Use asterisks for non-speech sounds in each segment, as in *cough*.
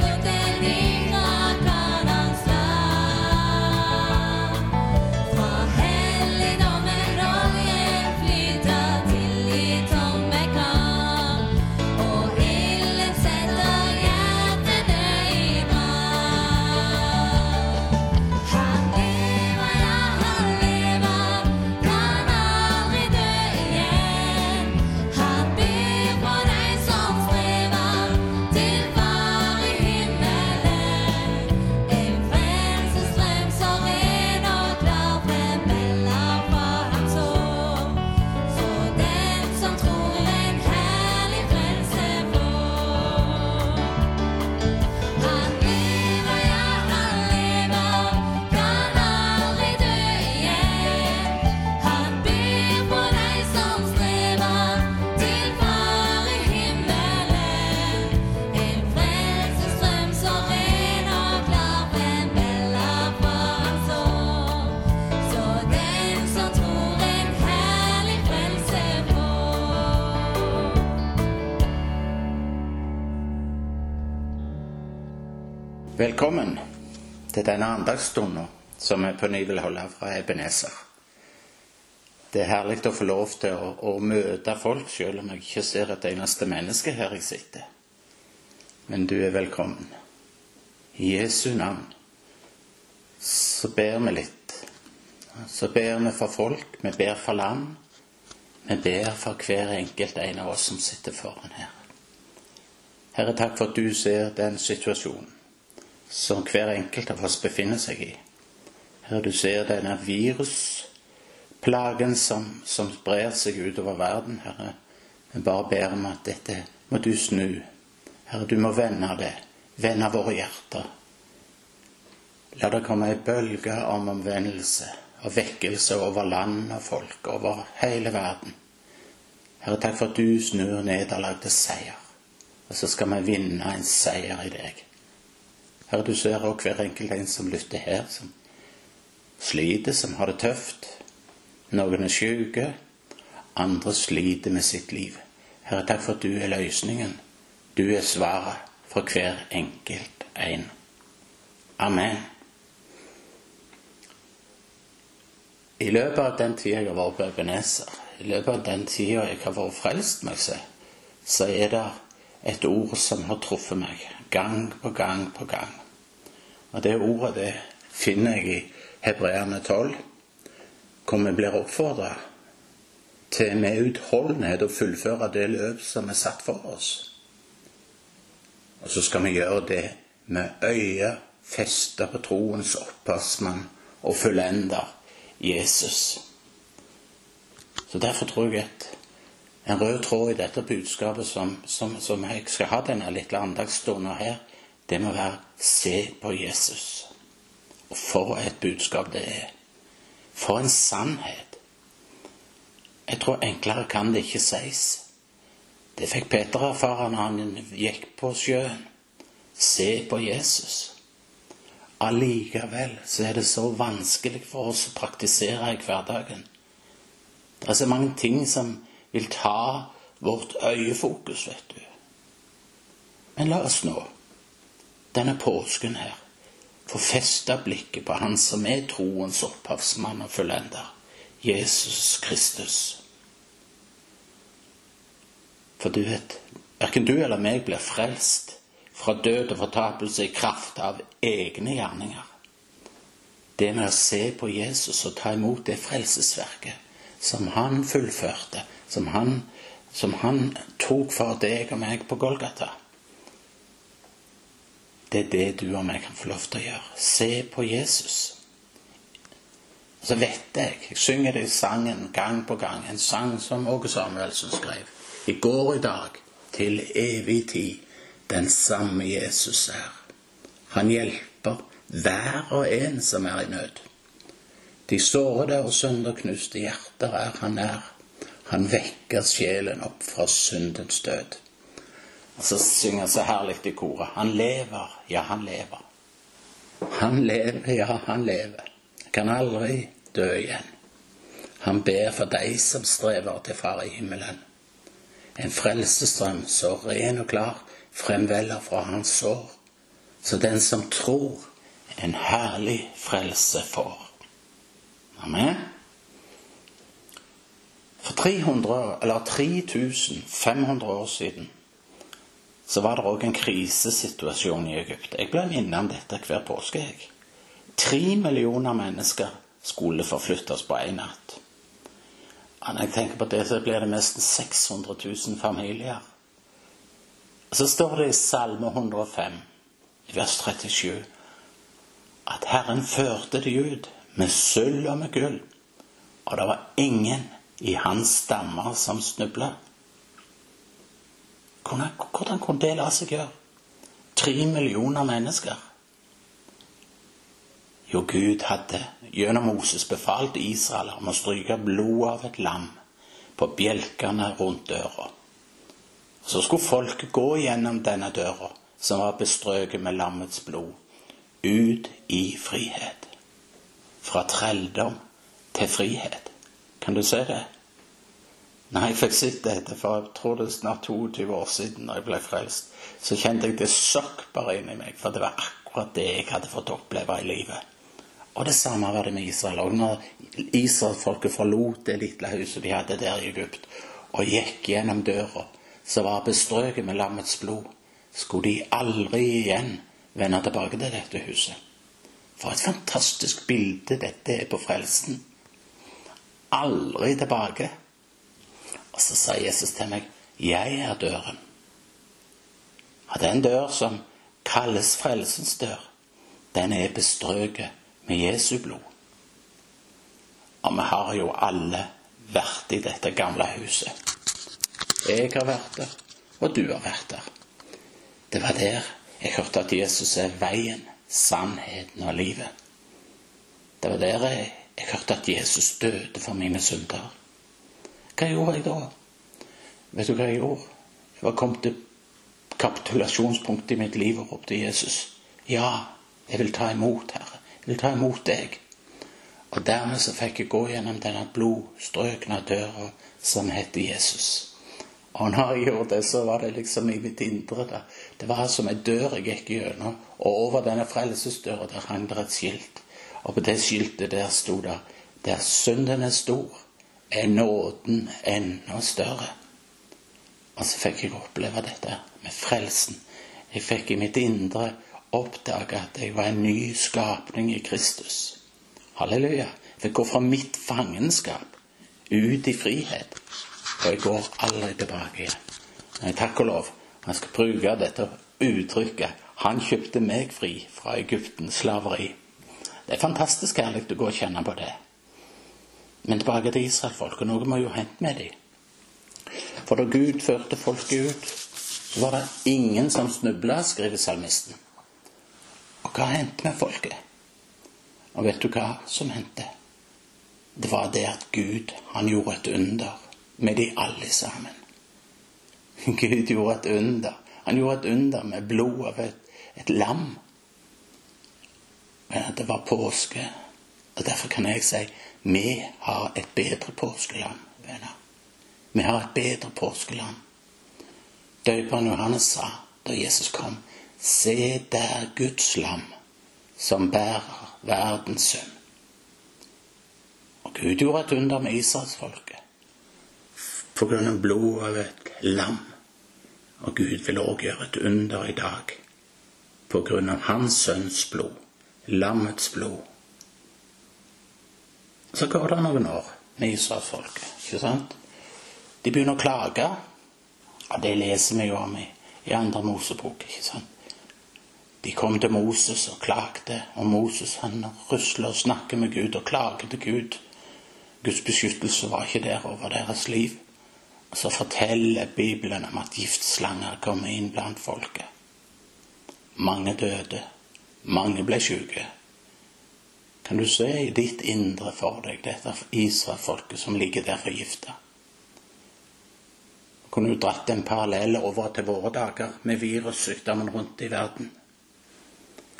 learned that Velkommen til denne andagsstunden som vi på ny vil holde fra Ebenezer. Det er herlig å få lov til å, å møte folk, selv om jeg ikke ser et eneste menneske her jeg sitter. Men du er velkommen. I Jesu navn så ber vi litt. Så ber vi for folk, vi ber for land. Vi ber for hver enkelt en av oss som sitter foran her. Herre, takk for at du ser den situasjonen som hver enkelt av oss befinner seg i. Her du ser denne virusplagen som, som sprer seg utover verden, Herre. Vi bare ber om at dette må du snu. Herre, du må vende det. Vende våre hjerter. La det komme ei bølge om omvendelse og vekkelse over land og folk, over hele verden. Herre, takk for at du snur nederlag til seier. Og så skal vi vinne en seier i deg. Herre, du ser også hver enkelt en som lytter her, som sliter, som har det tøft. Noen er syke, andre sliter med sitt liv. Herre, takk for at du er løsningen. Du er svaret for hver enkelt en. Amen. I løpet av den tida jeg har vært på Ebenezer, i løpet av den tida jeg har vært frelst, meg selv, så er det et ord som har truffet meg gang på gang på gang. Og det ordet det finner jeg i Hebreerne 12, hvor vi blir oppfordra til med utholdenhet å fullføre det løp som er satt for oss. Og så skal vi gjøre det med øyet festa på troens opphavsmann og fullender Jesus. Så Derfor tror jeg at en rød tråd i dette budskapet som, som, som jeg skal ha denne lille andagsstunden her, det må være se på Jesus. Og for et budskap det er. For en sannhet. Jeg tror enklere kan det ikke sies. Det fikk Peter erfare når han gikk på sjøen. Se på Jesus. Allikevel så er det så vanskelig for oss å praktisere i hverdagen. Det er så mange ting som vil ta vårt øyefokus, vet du. Men la oss nå, denne påsken her, få festa blikket på Han som er troens opphavsmann og fullender, Jesus Kristus. For du vet, verken du eller meg blir frelst fra død og fortapelse i kraft av egne gjerninger. Det med å se på Jesus og ta imot det frelsesverket som han fullførte, som han, som han tok for deg og meg på Golgata. Det er det du og meg kan få lov til å gjøre. Se på Jesus. Så vet jeg Jeg synger det i sangen gang på gang. En sang som Åge Samuelsen skrev. I går i dag, til evig tid, den samme Jesus er. Han hjelper hver og en som er i nød. De sårede og sønderknuste hjerter er han nær. Han vekker sjelen opp fra syndens død. Og så synger han så herlig i koret. Han lever, ja, han lever. Han lever, ja, han lever. Kan aldri dø igjen. Han ber for deg som strever til Far i himmelen. En frelsestrøm så ren og klar fremveller fra hans sår, så den som tror, en herlig frelse får. Amen. For 300, eller 3500 år siden så var det òg en krisesituasjon i Egypt. Jeg ble minnet om dette hver påske. jeg. Tre millioner mennesker skulle forflyttes på én natt. Når jeg tenker på det, så blir det nesten 600 000 familier. Så står det i Salme 105, vers 37, at Herren førte de ut med sølv og med gull, og det var ingen i hans stammer som snubla. Hvordan kunne det la seg gjøre? Tre millioner mennesker. Jo, Gud hadde gjennom Moses befalt Israel om å stryke blodet av et lam på bjelkene rundt døra. Så skulle folket gå gjennom denne døra, som var bestrøket med lammets blod, ut i frihet. Fra trelldom til frihet. Kan du se det? Når jeg fikk sett dette, for jeg tror det er snart 22 år siden da jeg ble frelst, så kjente jeg det søkk bare inni meg, for det var akkurat det jeg hadde fått oppleve i livet. Og det samme var det med Israel. Og når israelsfolket forlot det lille huset de hadde der i Egypt, og gikk gjennom døra, som var bestrøket med lammets blod, skulle de aldri igjen vende tilbake til dette huset. For et fantastisk bilde dette er på frelsen. Aldri tilbake. Og så sier Jesus til meg, 'Jeg er døren'. Og den dør som kalles frelsens dør, den er bestrøket med Jesu blod. Og vi har jo alle vært i dette gamle huset. Jeg har vært der, og du har vært der. Det var der jeg hørte at Jesus er veien, sannheten og livet. Det var der jeg, jeg hørte at Jesus døde for mine synder. Hva gjorde jeg da? Vet du hva jeg gjorde? Jeg var kommet til kapitulasjonspunktet i mitt liv og ropte Jesus. Ja, jeg vil ta imot, Herre vil ta imot deg. Og dermed så fikk jeg gå gjennom denne blodstrøkne døra som heter Jesus. Og når jeg gjorde det, så var det liksom i mitt indre. Da. Det var som ei dør jeg gikk gjennom, og over denne frelsesdøra der hang det et skilt. Og på det skiltet der sto det Der synden er stor, er nåden enda større. Og så fikk jeg oppleve dette med frelsen. Jeg fikk i mitt indre oppdage at jeg var en ny skapning i Kristus. Halleluja. Jeg fikk gå fra mitt fangenskap ut i frihet. Og jeg går aldri tilbake igjen. Men takk og lov. jeg skal bruke dette uttrykket. Han kjøpte meg fri fra Egyptens slaveri. Det er fantastisk herlig å gå og kjenne på det. Men tilbake til israelfolket. Noe må jo hente med dem. For da Gud førte folket ut, så var det ingen som snubla, skriver salmisten. Og hva hendte med folket? Og vet du hva som hendte? Det var det at Gud, han gjorde et under med de alle sammen. *laughs* Gud gjorde et under. Han gjorde et under med blod av et, et lam. Men det var påske. Og derfor kan jeg si vi har et bedre påskelam, venner. Vi har et bedre påskelam. Døperen Johannes sa da Jesus kom Se der Guds lam, som bærer verdens synd. Og Gud gjorde et under med israelsfolket på grunn av blodet av et lam. Og Gud vil òg gjøre et under i dag på grunn av Hans sønns blod, lammets blod. Så går det noen år med israelsfolket, ikke sant? De begynner å klage. Ja, det leser vi jo om i, i andre Mosebok, ikke sant? De kom til Moses og klagde, og Moses han rusler og snakker med Gud og klager til Gud. Guds beskyttelse var ikke der over deres liv. Og så forteller Bibelen om at giftslanger kommer inn blant folket. Mange døde. Mange ble syke. Kan du se i ditt indre for deg dette Israelfolket som ligger der forgifta? Kunne du dratt en parallell over til våre dager med virussykdommen rundt i verden?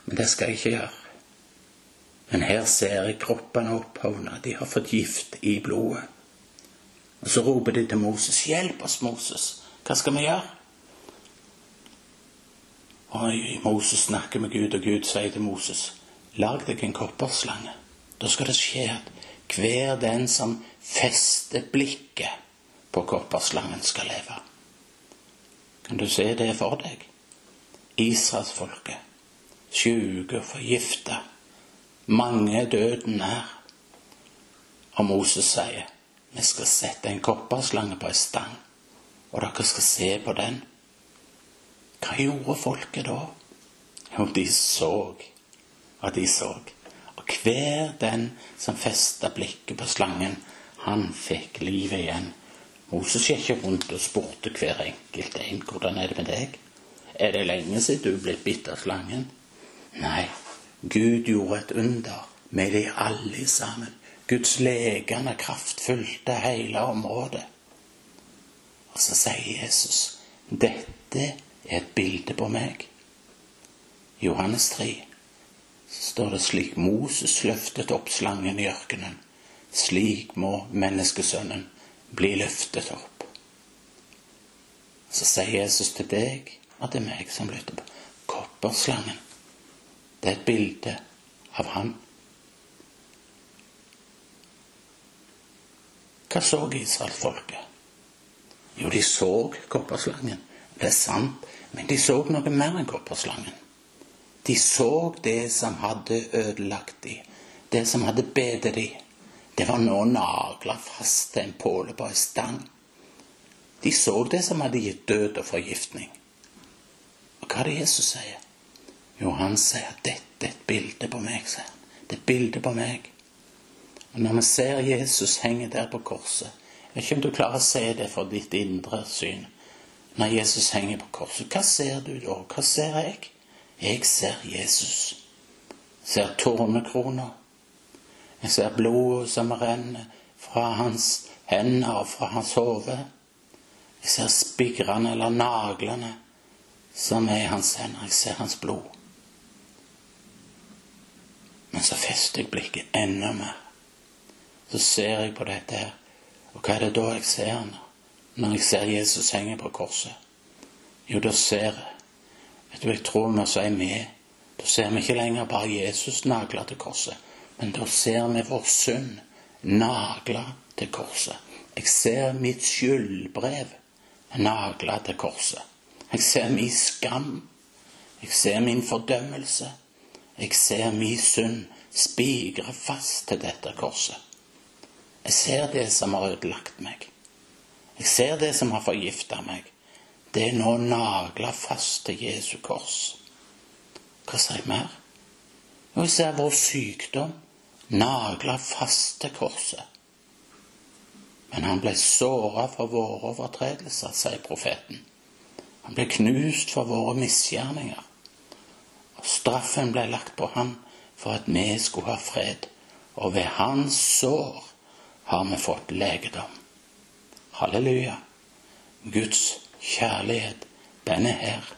Men det skal jeg ikke gjøre. Men her ser jeg kroppene opphovna. De har fått gift i blodet. Og så roper de til Moses. 'Hjelp oss, Moses. Hva skal vi gjøre?' Oi, Moses snakker med Gud, og Gud sier til Moses, 'Lag deg en kopperslange.' Da skal det skje at hver den som fester blikket på kopperslangen, skal leve. Kan du se det for deg? Israelsfolket sjuke forgifta. Mange er døden nær. Og Moses sier vi skal sette en kopperslange på ei stang, og dere skal se på den. Hva gjorde folket da? Jo, de så og de så. Og hver den som festa blikket på slangen, han fikk livet igjen. Moses gikk rundt og spurte hver enkelt en hvordan er det med deg. Er det lenge siden du ble bitt av slangen? Nei, Gud gjorde et under med de alle sammen. Guds legende kraft fulgte hele området. Og så sier Jesus dette er et bilde på meg. Johannes 3 står det slik Moses løftet opp slangen i ørkenen. Slik må menneskesønnen bli løftet opp. Så sier Jesus til deg at det er meg som lytter på kopperslangen Det er et bilde av han. Hva så israelsfolket? Jo, de så kopperslangen. Det er sant, men de så noe mer enn kopperslangen. De så det som hadde ødelagt dem, det som hadde bedet dem. Det var nå nagla fast til en påle på ei stang. De så det som hadde gitt død og forgiftning. Og hva er det Jesus sier? Jo, han sier at dette er et bilde på meg, sier han. Det er et bilde på meg. Og når vi ser Jesus henge der på korset Jeg vet ikke om du klarer å se det for ditt indre syn. Når Jesus henger på korset, hva ser du da? Hva ser jeg? Jeg ser Jesus. Jeg ser tårnekrona. Jeg ser blodet som renner fra hans hender og fra hans hode. Jeg ser spigrene eller naglene som er i hans hender. Jeg ser hans blod. Men så fester jeg blikket enda mer. Så ser jeg på dette her. Og hva er det da jeg ser når jeg ser Jesus henge på korset? Jo, da ser jeg Vet du, jeg tror vi sier med. Da ser vi ikke lenger bare Jesus nagla til korset, men da ser vi vår synd nagla til korset. Jeg ser mitt skyldbrev nagla til korset. Jeg ser min skam. Jeg ser min fordømmelse. Jeg ser min synd spigre fast til dette korset. Jeg ser det som har ødelagt meg. Jeg ser det som har forgifta meg. Det er nå nagla fast til Jesu kors. Hva sier jeg mer? Jo, jeg ser vår sykdom nagla fast til korset. Men han ble såra for våre overtredelser, sier profeten. Han ble knust for våre misgjerninger. Og straffen ble lagt på ham for at vi skulle ha fred. Og ved hans sår har vi fått legedom. Halleluja. Guds kjærlighet, den er her.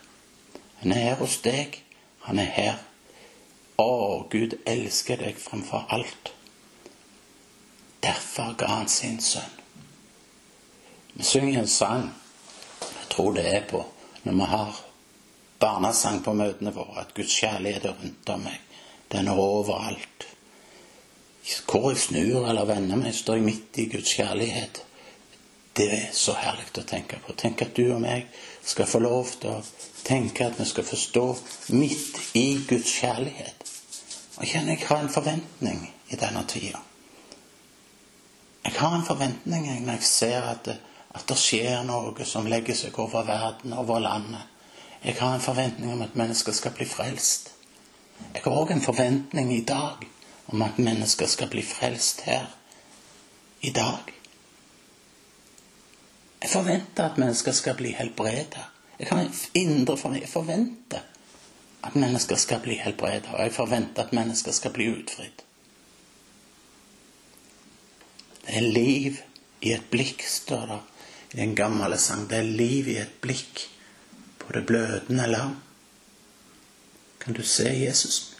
Den er her hos deg. Han er her. Å, Gud elsker deg fremfor alt. Derfor ga han sin sønn. Vi synger en sang, jeg tror det er på når vi har barnesang på møtene våre, at Guds kjærlighet er rundt om meg. Den er overalt. Hvor jeg snur eller vender meg, står jeg midt i Guds kjærlighet. Det er så herlig å tenke på. Tenk at du og meg skal få lov til å tenke at vi skal forstå midt i Guds kjærlighet. Og kjenner jeg har en forventning i denne tida. Jeg har en forventning når jeg ser at det, at det skjer noe som legger seg over verden, over landet. Jeg har en forventning om at mennesker skal bli frelst. Jeg har òg en forventning i dag om at mennesker skal bli frelst her. I dag. Jeg forventer at mennesker skal bli helbredet. Jeg en indre for meg. Jeg forventer at mennesker skal bli helbredet, og jeg forventer at mennesker skal bli utfridd. Det er liv i et blikk, står det i den gamle sang. Det er liv i et blikk på det blødende lam. Kan du se Jesus?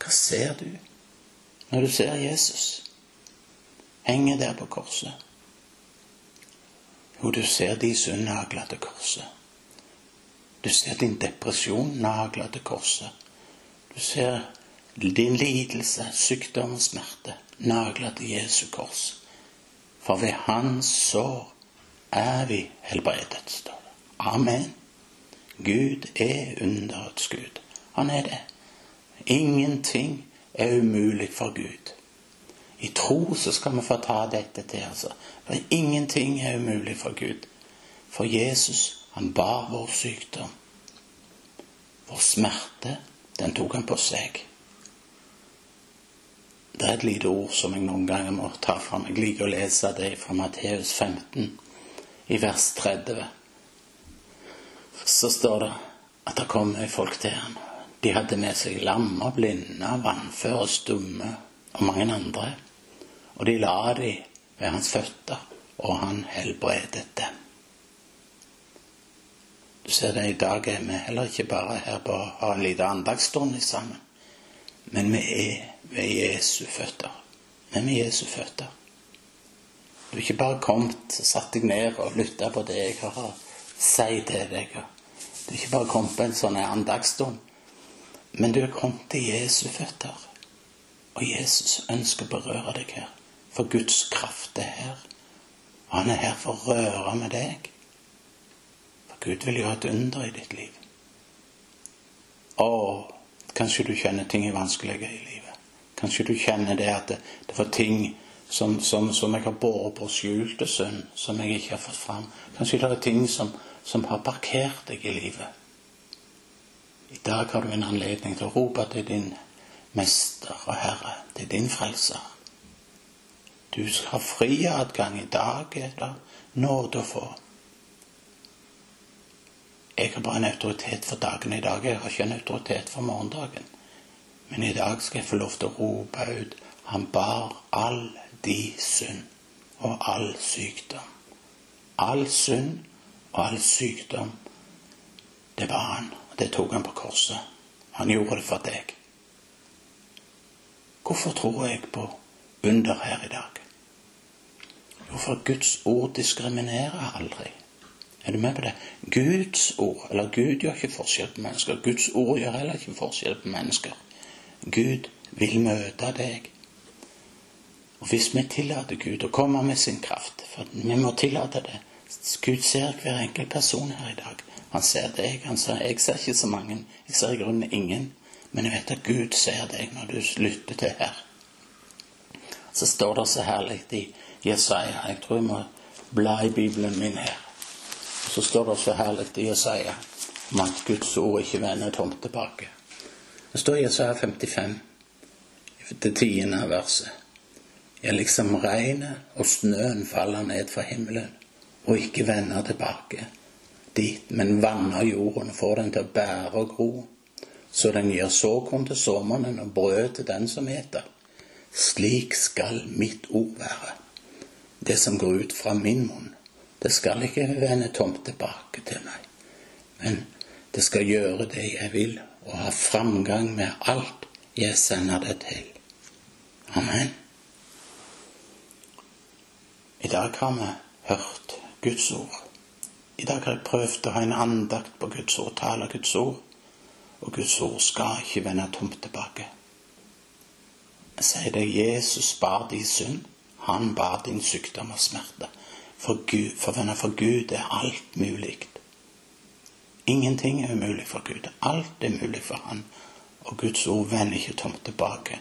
Hva ser du når du ser Jesus henge der på korset? Jo, du ser de synd nagla til korset. Du ser din depresjon nagla til korset. Du ser din lidelse, sykdom og smerte nagla til Jesu kors. For ved hans sår er vi helbredet, står det. Amen. Gud er underets Gud. Han er det. Ingenting er umulig for Gud. I tro så skal vi få ta dette til. altså. For ingenting er umulig for Gud. For Jesus, han bar vår sykdom. Vår smerte, den tok han på seg. Det er et lite ord som jeg noen ganger må ta fram. Jeg liker å lese det fra Matteus 15, i vers 30 så står det at det kom folk til ham. De hadde med seg lammer, blinde, vannføre, stumme og mange andre. Og de la de ved hans føtter, og han helbredet dem. Du ser det, i dag er vi heller ikke bare her på å ha en liten andagsstund sammen. Men vi er ved Jesu føtter. Vi er ved Jesu føtter. Du er ikke bare kommet og satt deg ned og lytta på det jeg har å si til deg. Du er ikke bare kommet på en sånn andagsstund. Men du er kommet til Jesu føtter. Og Jesus ønsker å berøre deg her. For Guds kraft er her. Og han er her for å røre med deg. For Gud vil gjøre et under i ditt liv. Å, kanskje du kjenner ting er vanskelige i livet. Kanskje du kjenner det at det, det var ting som, som, som, jeg har båret på skjulte synd, som jeg ikke har fått fram. Kanskje det er ting som, som har parkert deg i livet. I dag har du en anledning til å rope til din mester og herre, til din frelser. Du skal ha fri adgang i dag, er det nåde å få. Jeg har bare en autoritet for dagen i dag. Jeg har ikke en autoritet for morgendagen. Men i dag skal jeg få lov til å rope ut Han bar all de synd og all sykdom. All synd og all sykdom, det var han. Det tok han på korset. Han gjorde det for deg. Hvorfor tror jeg på under her i dag? Jo, for Guds ord diskriminerer aldri. Er du med på det? Guds ord, eller Gud gjør ikke forskjell på mennesker. Guds ord gjør heller ikke forskjell på mennesker. Gud vil møte deg. Og hvis vi tillater Gud å komme med sin kraft, for vi må tillate det Gud ser hver enkelt person her i dag. Han ser deg. Han ser, jeg ser ikke så mange. Jeg ser i grunnen ingen. Men jeg vet at Gud ser deg når du lytter til her. Så står det så herlig i Jesaja Jeg tror jeg må bla i Bibelen min her. Så står det så herlig i Jesaja om at Guds ord ikke vender tomt tilbake. Det står i Jesaja 55, det tiende verset. Ja, liksom regnet og snøen faller ned fra himmelen og ikke vender tilbake dit, men vanner jorden og får den til å bære og gro, så den gir såkorn til sommeren og brød til den som eter. Slik skal mitt ord være, det som går ut fra min munn. Det skal ikke vende tomt tilbake til meg, men det skal gjøre det jeg vil, og ha framgang med alt jeg sender det til. Amen. I dag har vi hørt Guds ord. I dag har jeg prøvd å ha en andakt på Guds ord, tale Guds ord, og Guds ord skal ikke vende tomt tilbake. Jeg sier det, Jesus bar de synd, han bar din sykdom og smerte. For, Gud, for for Gud er alt mulig. Ingenting er umulig for Gud. Alt er mulig for Han. Og Guds ord vender ikke tomt tilbake,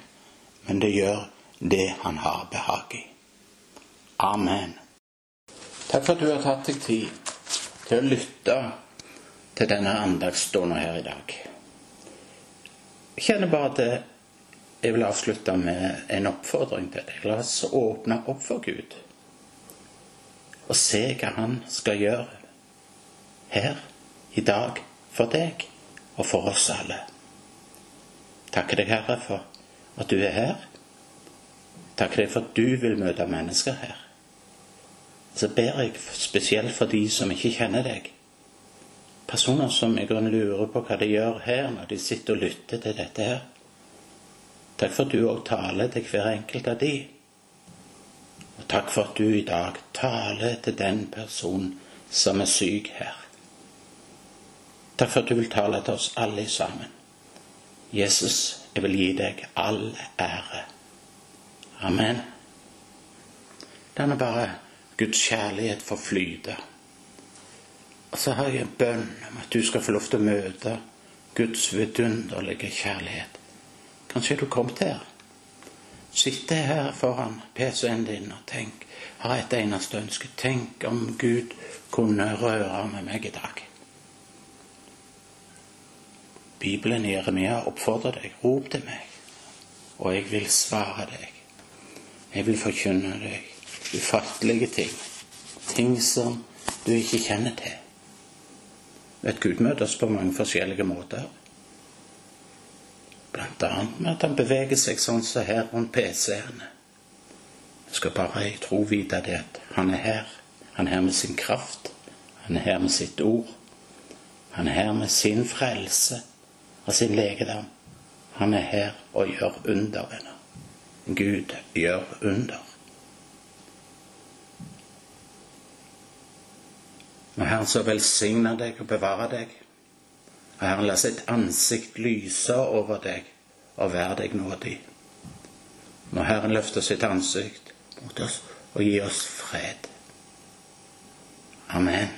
men det gjør det Han har behag i. Amen. Takk for at du har tatt deg tid til å lytte til denne andagsstunden her i dag. Jeg kjenner bare at jeg vil avslutte med en oppfordring til deg. La oss åpne opp for Gud og se hva han skal gjøre her i dag for deg og for oss alle. Takker deg, Herre, for at du er her. Takker deg for at du vil møte mennesker her. Så ber jeg spesielt for de som ikke kjenner deg. Personer som i grunnen lurer på hva de gjør her når de sitter og lytter til dette her. Takk for at du òg taler til hver enkelt av de. Og takk for at du i dag taler til den personen som er syk her. Takk for at du vil tale til oss alle sammen. Jesus, jeg vil gi deg all ære. Amen. La nå bare Guds kjærlighet få flyte. Og så har jeg en bønn om at du skal få lov til å møte Guds vidunderlige kjærlighet. Kanskje du kom til her Sitte her foran PC-en din og tenk, har et eneste ønske. Tenk om Gud kunne røre med meg i dag. Bibelen i Jeremia oppfordrer deg. Rop til meg, og jeg vil svare deg. Jeg vil forkynne deg ufattelige ting. Ting som du ikke kjenner til. Vet Gud møter oss på mange forskjellige måter. Annet med at han beveger seg sånn som her rundt PC-ene. Jeg skal bare i tro vite det at han er her. Han er her med sin kraft. Han er her med sitt ord. Han er her med sin frelse og sin legedom. Han er her og gjør under, venner. Gud gjør under. Må Herren så velsigne deg og bevare deg. Og Herren, la sitt ansikt lyse over deg og være deg nådig. Må Herren løfte sitt ansikt mot oss og gi oss fred. Amen.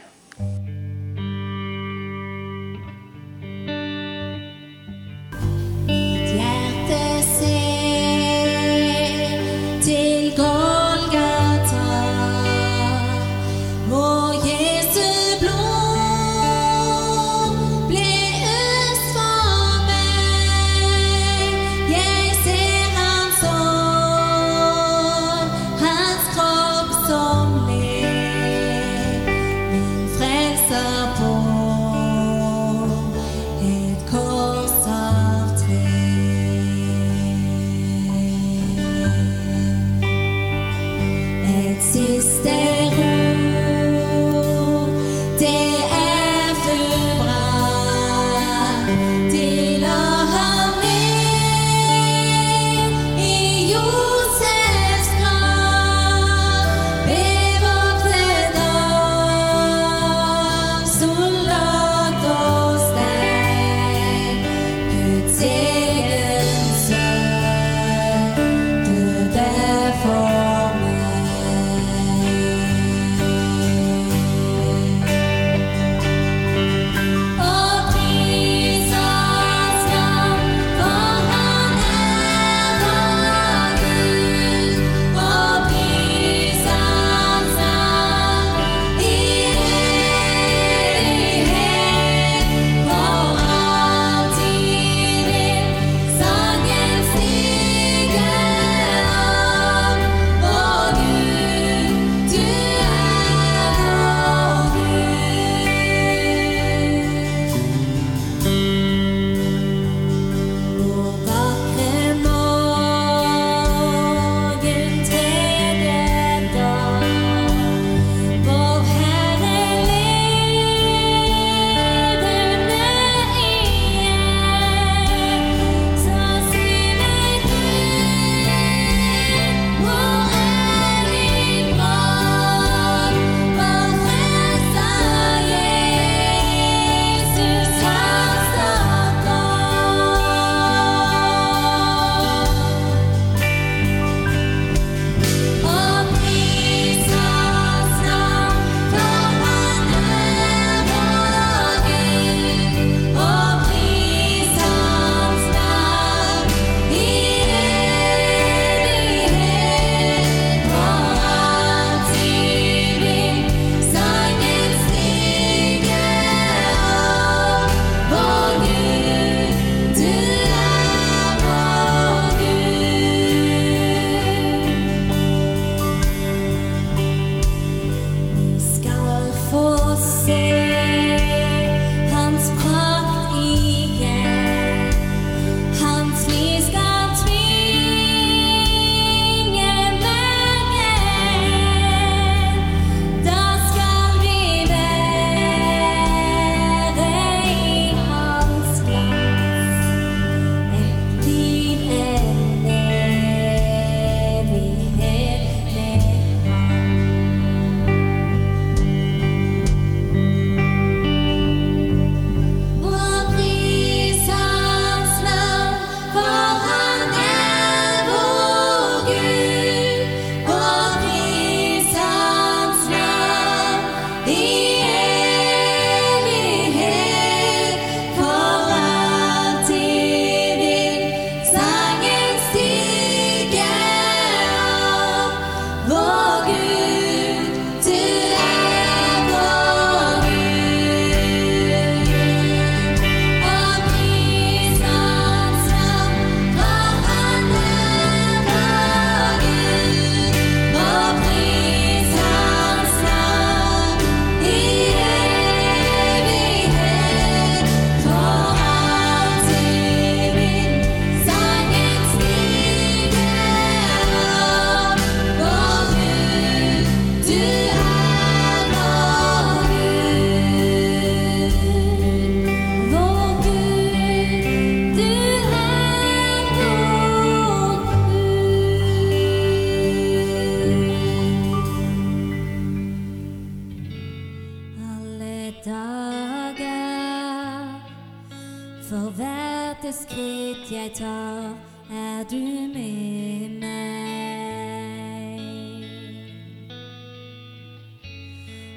er du med meg.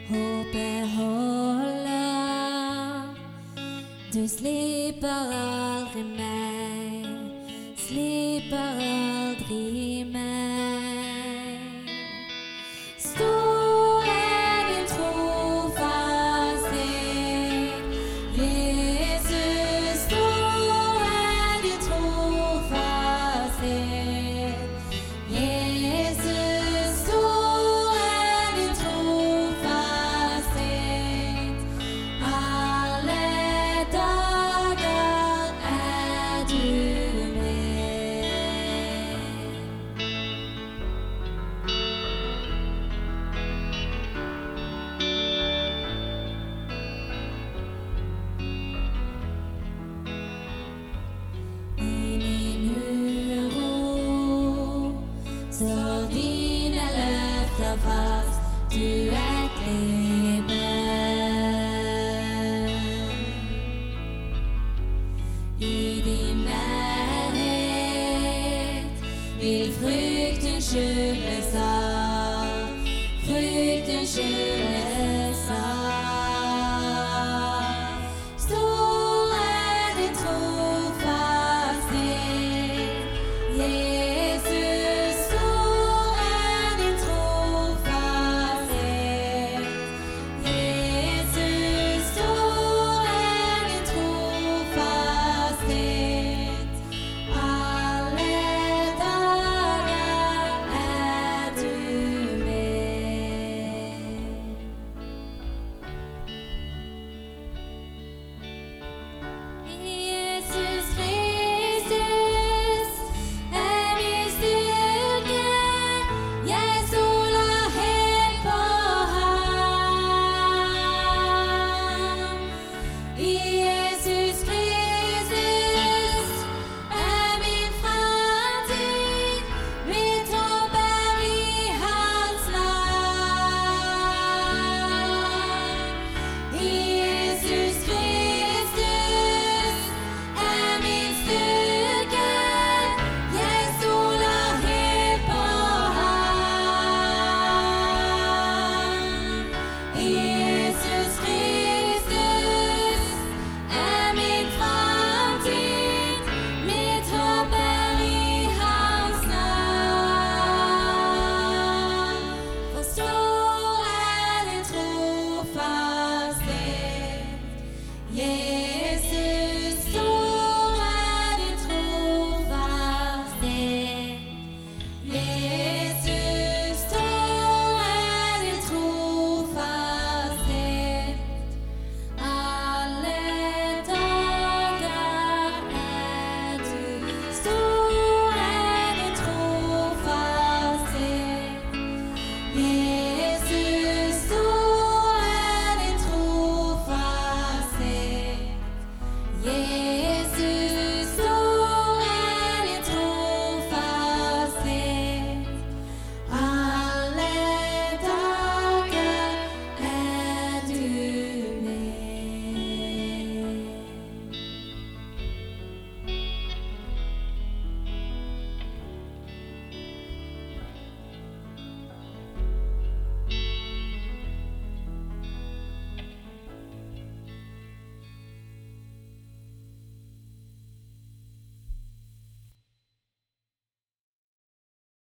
Håpet holder, du slipper aldri meg. of us directly.